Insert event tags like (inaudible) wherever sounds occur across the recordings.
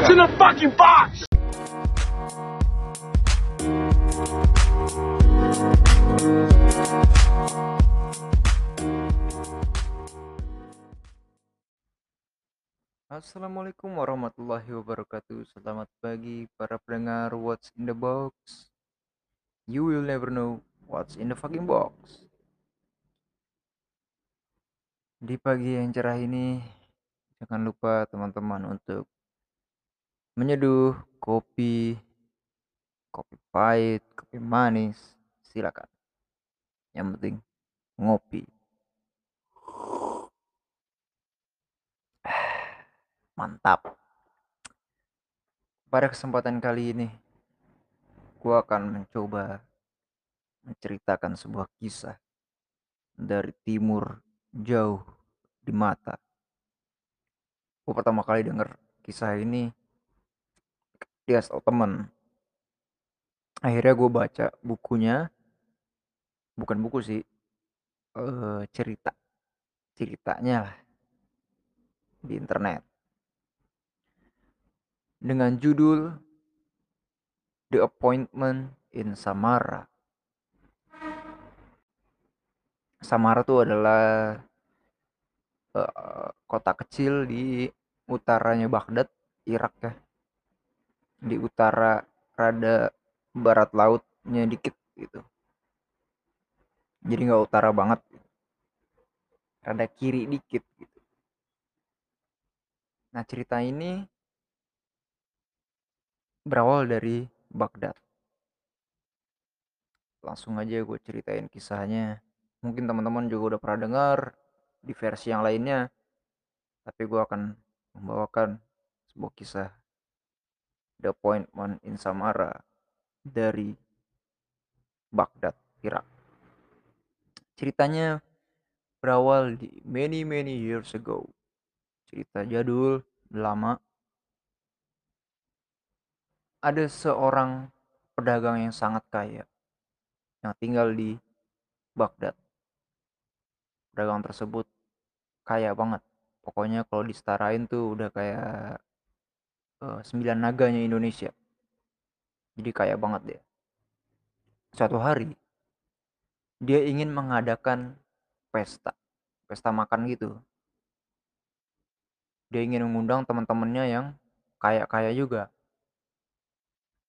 What's in the fucking box? Assalamualaikum warahmatullahi wabarakatuh. Selamat pagi para pendengar What's in the Box. You will never know what's in the fucking box. Di pagi yang cerah ini, jangan lupa teman-teman untuk menyeduh kopi, kopi pahit, kopi manis, silakan. Yang penting ngopi. (sighs) Mantap. Pada kesempatan kali ini, gua akan mencoba menceritakan sebuah kisah dari timur jauh di mata. Gue pertama kali denger kisah ini dia tau temen. Akhirnya gue baca bukunya, bukan buku sih, eh, cerita, ceritanya lah di internet dengan judul The Appointment in Samara. Samara itu adalah uh, kota kecil di utaranya Baghdad, Irak ya. Di utara rada barat lautnya dikit gitu. Jadi nggak utara banget. Rada kiri dikit gitu. Nah cerita ini berawal dari Baghdad. Langsung aja gue ceritain kisahnya mungkin teman-teman juga udah pernah dengar di versi yang lainnya tapi gue akan membawakan sebuah kisah The Appointment in Samara dari Baghdad, Irak. Ceritanya berawal di many many years ago. Cerita jadul, lama. Ada seorang pedagang yang sangat kaya yang tinggal di Baghdad pedagang tersebut kaya banget pokoknya kalau disetarain tuh udah kayak uh, sembilan naganya Indonesia. Jadi kaya banget dia. Suatu hari dia ingin mengadakan pesta pesta makan gitu. Dia ingin mengundang teman-temannya yang kaya-kaya juga.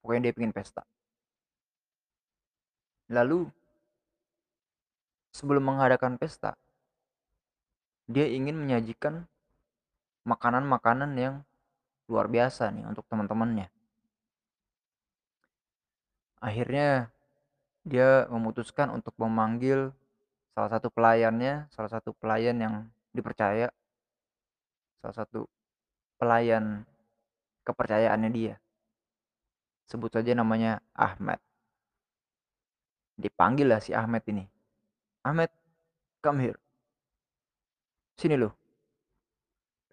Pokoknya dia ingin pesta. Lalu sebelum mengadakan pesta dia ingin menyajikan makanan-makanan yang luar biasa nih untuk teman-temannya. Akhirnya dia memutuskan untuk memanggil salah satu pelayannya, salah satu pelayan yang dipercaya, salah satu pelayan kepercayaannya dia. Sebut saja namanya Ahmed. Dipanggil lah si Ahmed ini. Ahmed, come here. Sini lu.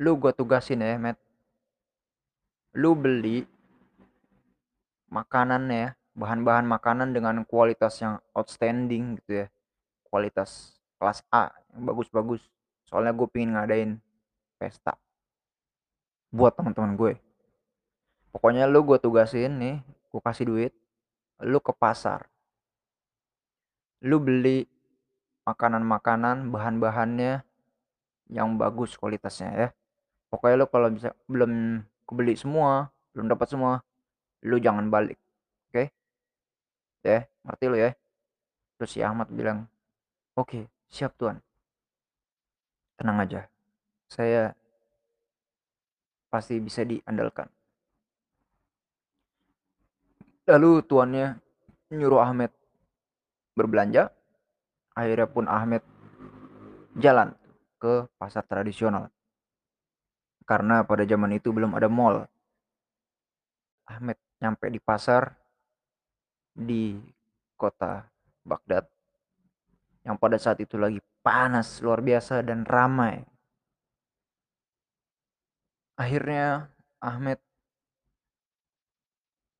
Lu gua tugasin ya, Matt. Lu beli makanan ya, bahan-bahan makanan dengan kualitas yang outstanding gitu ya. Kualitas kelas A yang bagus-bagus. Soalnya gue pingin ngadain pesta buat teman-teman gue. Pokoknya lu gue tugasin nih, gue kasih duit, lu ke pasar. Lu beli makanan-makanan, bahan-bahannya yang bagus kualitasnya ya pokoknya lo kalau bisa belum kebeli semua belum dapat semua. Lu jangan balik oke? Okay? ya ngerti lo ya? Terus si Ahmad bilang oke okay, siap tuan. Tenang aja saya pasti bisa diandalkan. Lalu tuannya nyuruh Ahmed berbelanja. Akhirnya pun Ahmed jalan ke pasar tradisional. Karena pada zaman itu belum ada mall. Ahmed nyampe di pasar di kota Baghdad yang pada saat itu lagi panas luar biasa dan ramai. Akhirnya Ahmed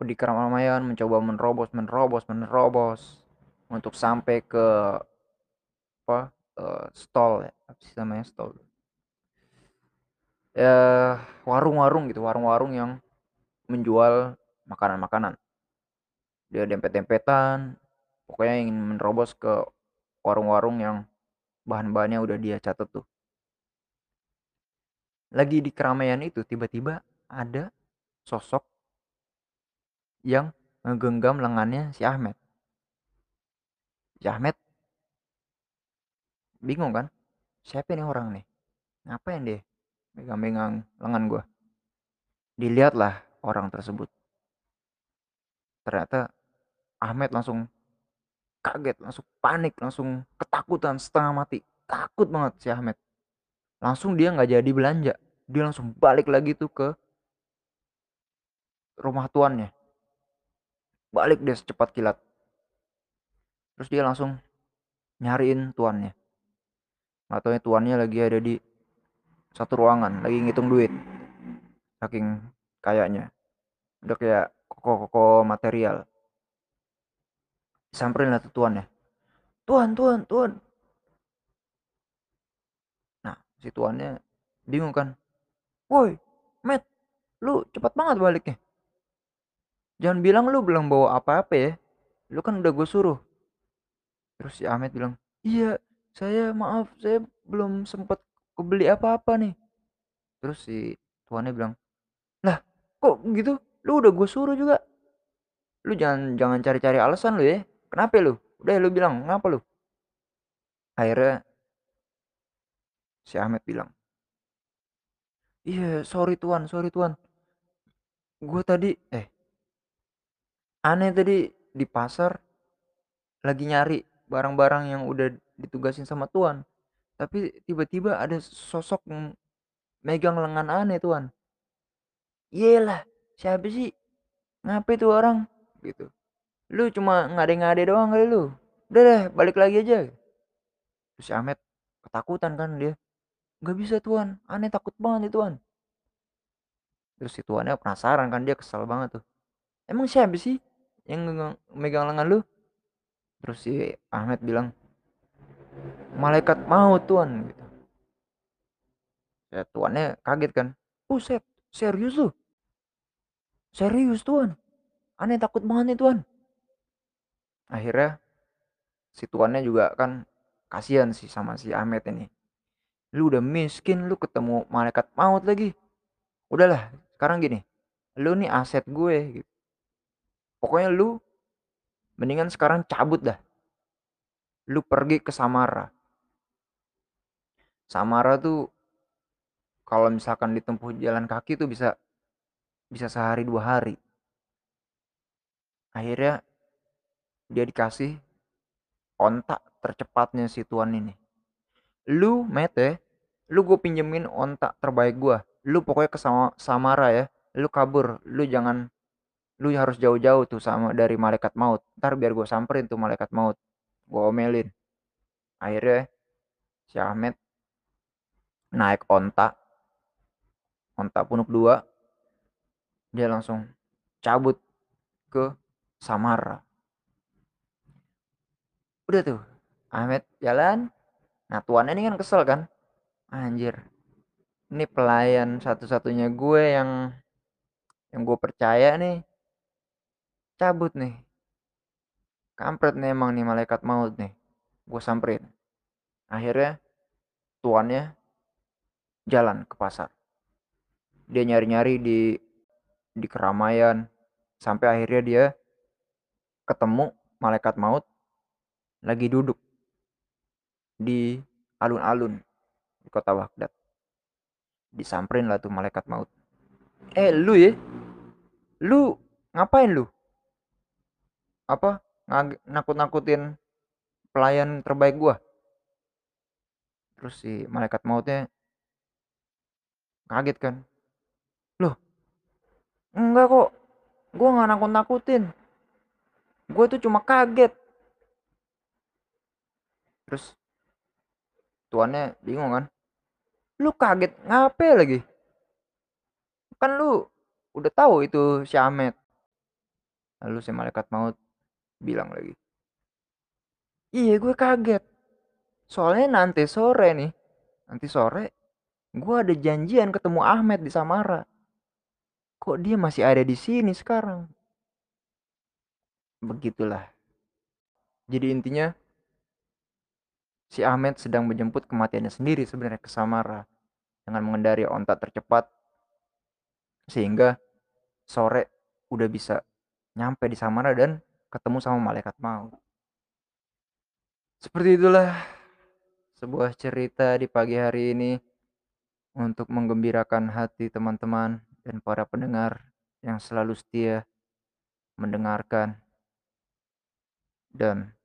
di keramaian mencoba menerobos, menerobos, menerobos untuk sampai ke apa uh, stall ya apa sih namanya stall ya warung-warung gitu warung-warung yang menjual makanan-makanan. Dia dempet-dempetan pokoknya ingin menerobos ke warung-warung yang bahan-bahannya udah dia catat tuh. Lagi di keramaian itu tiba-tiba ada sosok yang ngegenggam lengannya si Ahmed. Si Ahmed bingung kan siapa ini orang nih? Ngapain dia megang-megang lengan gue dilihatlah orang tersebut. Ternyata Ahmed langsung kaget langsung panik langsung ketakutan setengah mati. Takut banget si Ahmed. Langsung dia nggak jadi belanja. Dia langsung balik lagi tuh ke rumah tuannya. Balik dia secepat kilat. Terus dia langsung nyariin tuannya. Atau tuannya lagi ada di satu ruangan lagi ngitung duit. Saking kayaknya. Udah kayak koko-koko material. Samperin lah tuh tuannya tuan tuan tuan nah si tuannya bingung kan. Woi Matt lu cepat banget baliknya. Jangan bilang lu belum bawa apa-apa ya. Lu kan udah gue suruh. Terus si Ahmed bilang iya saya maaf saya belum sempat kebeli apa-apa nih. Terus si tuannya bilang lah kok gitu? Lu udah gue suruh juga. Lu jangan jangan cari-cari alasan lu ya. Kenapa lu? Udah lu bilang ngapa lu? Akhirnya si Ahmed bilang iya sorry tuan sorry tuan. Gue tadi eh aneh tadi di pasar lagi nyari barang-barang yang udah ditugasin sama tuan tapi tiba-tiba ada sosok megang lengan aneh tuan iyalah siapa sih? Ngapain tuh orang? Gitu. Lu cuma ngade-ngade doang kali lu. Udah deh balik lagi aja. Terus si Ahmed ketakutan kan dia. Nggak bisa tuan aneh takut banget nih tuan terus si tuannya penasaran kan dia kesal banget tuh. Emang siapa sih yang megang lengan lu? Terus si Ahmed bilang malaikat maut tuan gitu. Ya tuannya kaget kan. Set serius lu? Serius tuan. Aneh takut banget nih tuan. Akhirnya si tuannya juga kan kasihan sih sama si Ahmed ini. Lu udah miskin lu ketemu malaikat maut lagi. Udahlah sekarang gini. Lu nih aset gue gitu. Pokoknya lu mendingan sekarang cabut dah lu pergi ke Samara. Samara tuh kalau misalkan ditempuh jalan kaki tuh bisa bisa sehari dua hari. Akhirnya dia dikasih ontak tercepatnya si tuan ini. Lu mete lu gue pinjemin ontak terbaik gue lu pokoknya ke Samara ya. Lu kabur. Lu jangan lu harus jauh-jauh tuh sama dari malaikat maut. Ntar biar gue samperin tuh malaikat maut gue omelin. Akhirnya si Ahmed naik ontak ontak punuk dua. Dia langsung cabut ke Samara. Udah tuh Ahmed jalan. Nah tuannya ini kan kesel kan? Anjir ini pelayan satu-satunya gue yang yang gue percaya nih. Cabut nih kampret nih emang nih malaikat maut nih gue samperin akhirnya tuannya jalan ke pasar dia nyari-nyari di di keramaian sampai akhirnya dia ketemu malaikat maut lagi duduk di alun-alun di kota Baghdad. Disamperin lah tuh malaikat maut. Eh lu ya, lu ngapain lu? Apa nakut-nakutin pelayan terbaik gua? Terus si malaikat mautnya kaget kan. Loh, enggak kok, gua nggak nakut-nakutin. Gue tuh cuma kaget terus tuannya bingung kan lu kaget ngape lagi kan lu udah tahu itu si Ahmed lalu si malaikat maut bilang lagi. Iya gue kaget. Soalnya nanti sore nih nanti sore gue ada janjian ketemu Ahmed di Samara. Kok dia masih ada di sini sekarang? Begitulah. Jadi intinya si Ahmed sedang menjemput kematiannya sendiri sebenarnya ke Samara dengan mengendari onta tercepat sehingga sore udah bisa nyampe di Samara dan ketemu sama malaikat maut. Seperti itulah sebuah cerita di pagi hari ini untuk menggembirakan hati teman-teman dan para pendengar yang selalu setia mendengarkan. Dan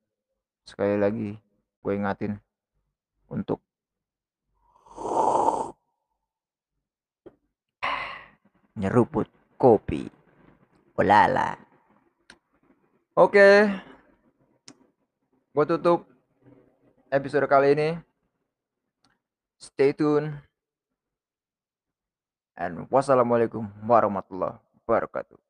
sekali lagi gue ingatin untuk nyeruput kopi. Olala. Oke. Gue tutup episode kali ini. Stay tune. And wassalamualaikum warahmatullahi wabarakatuh.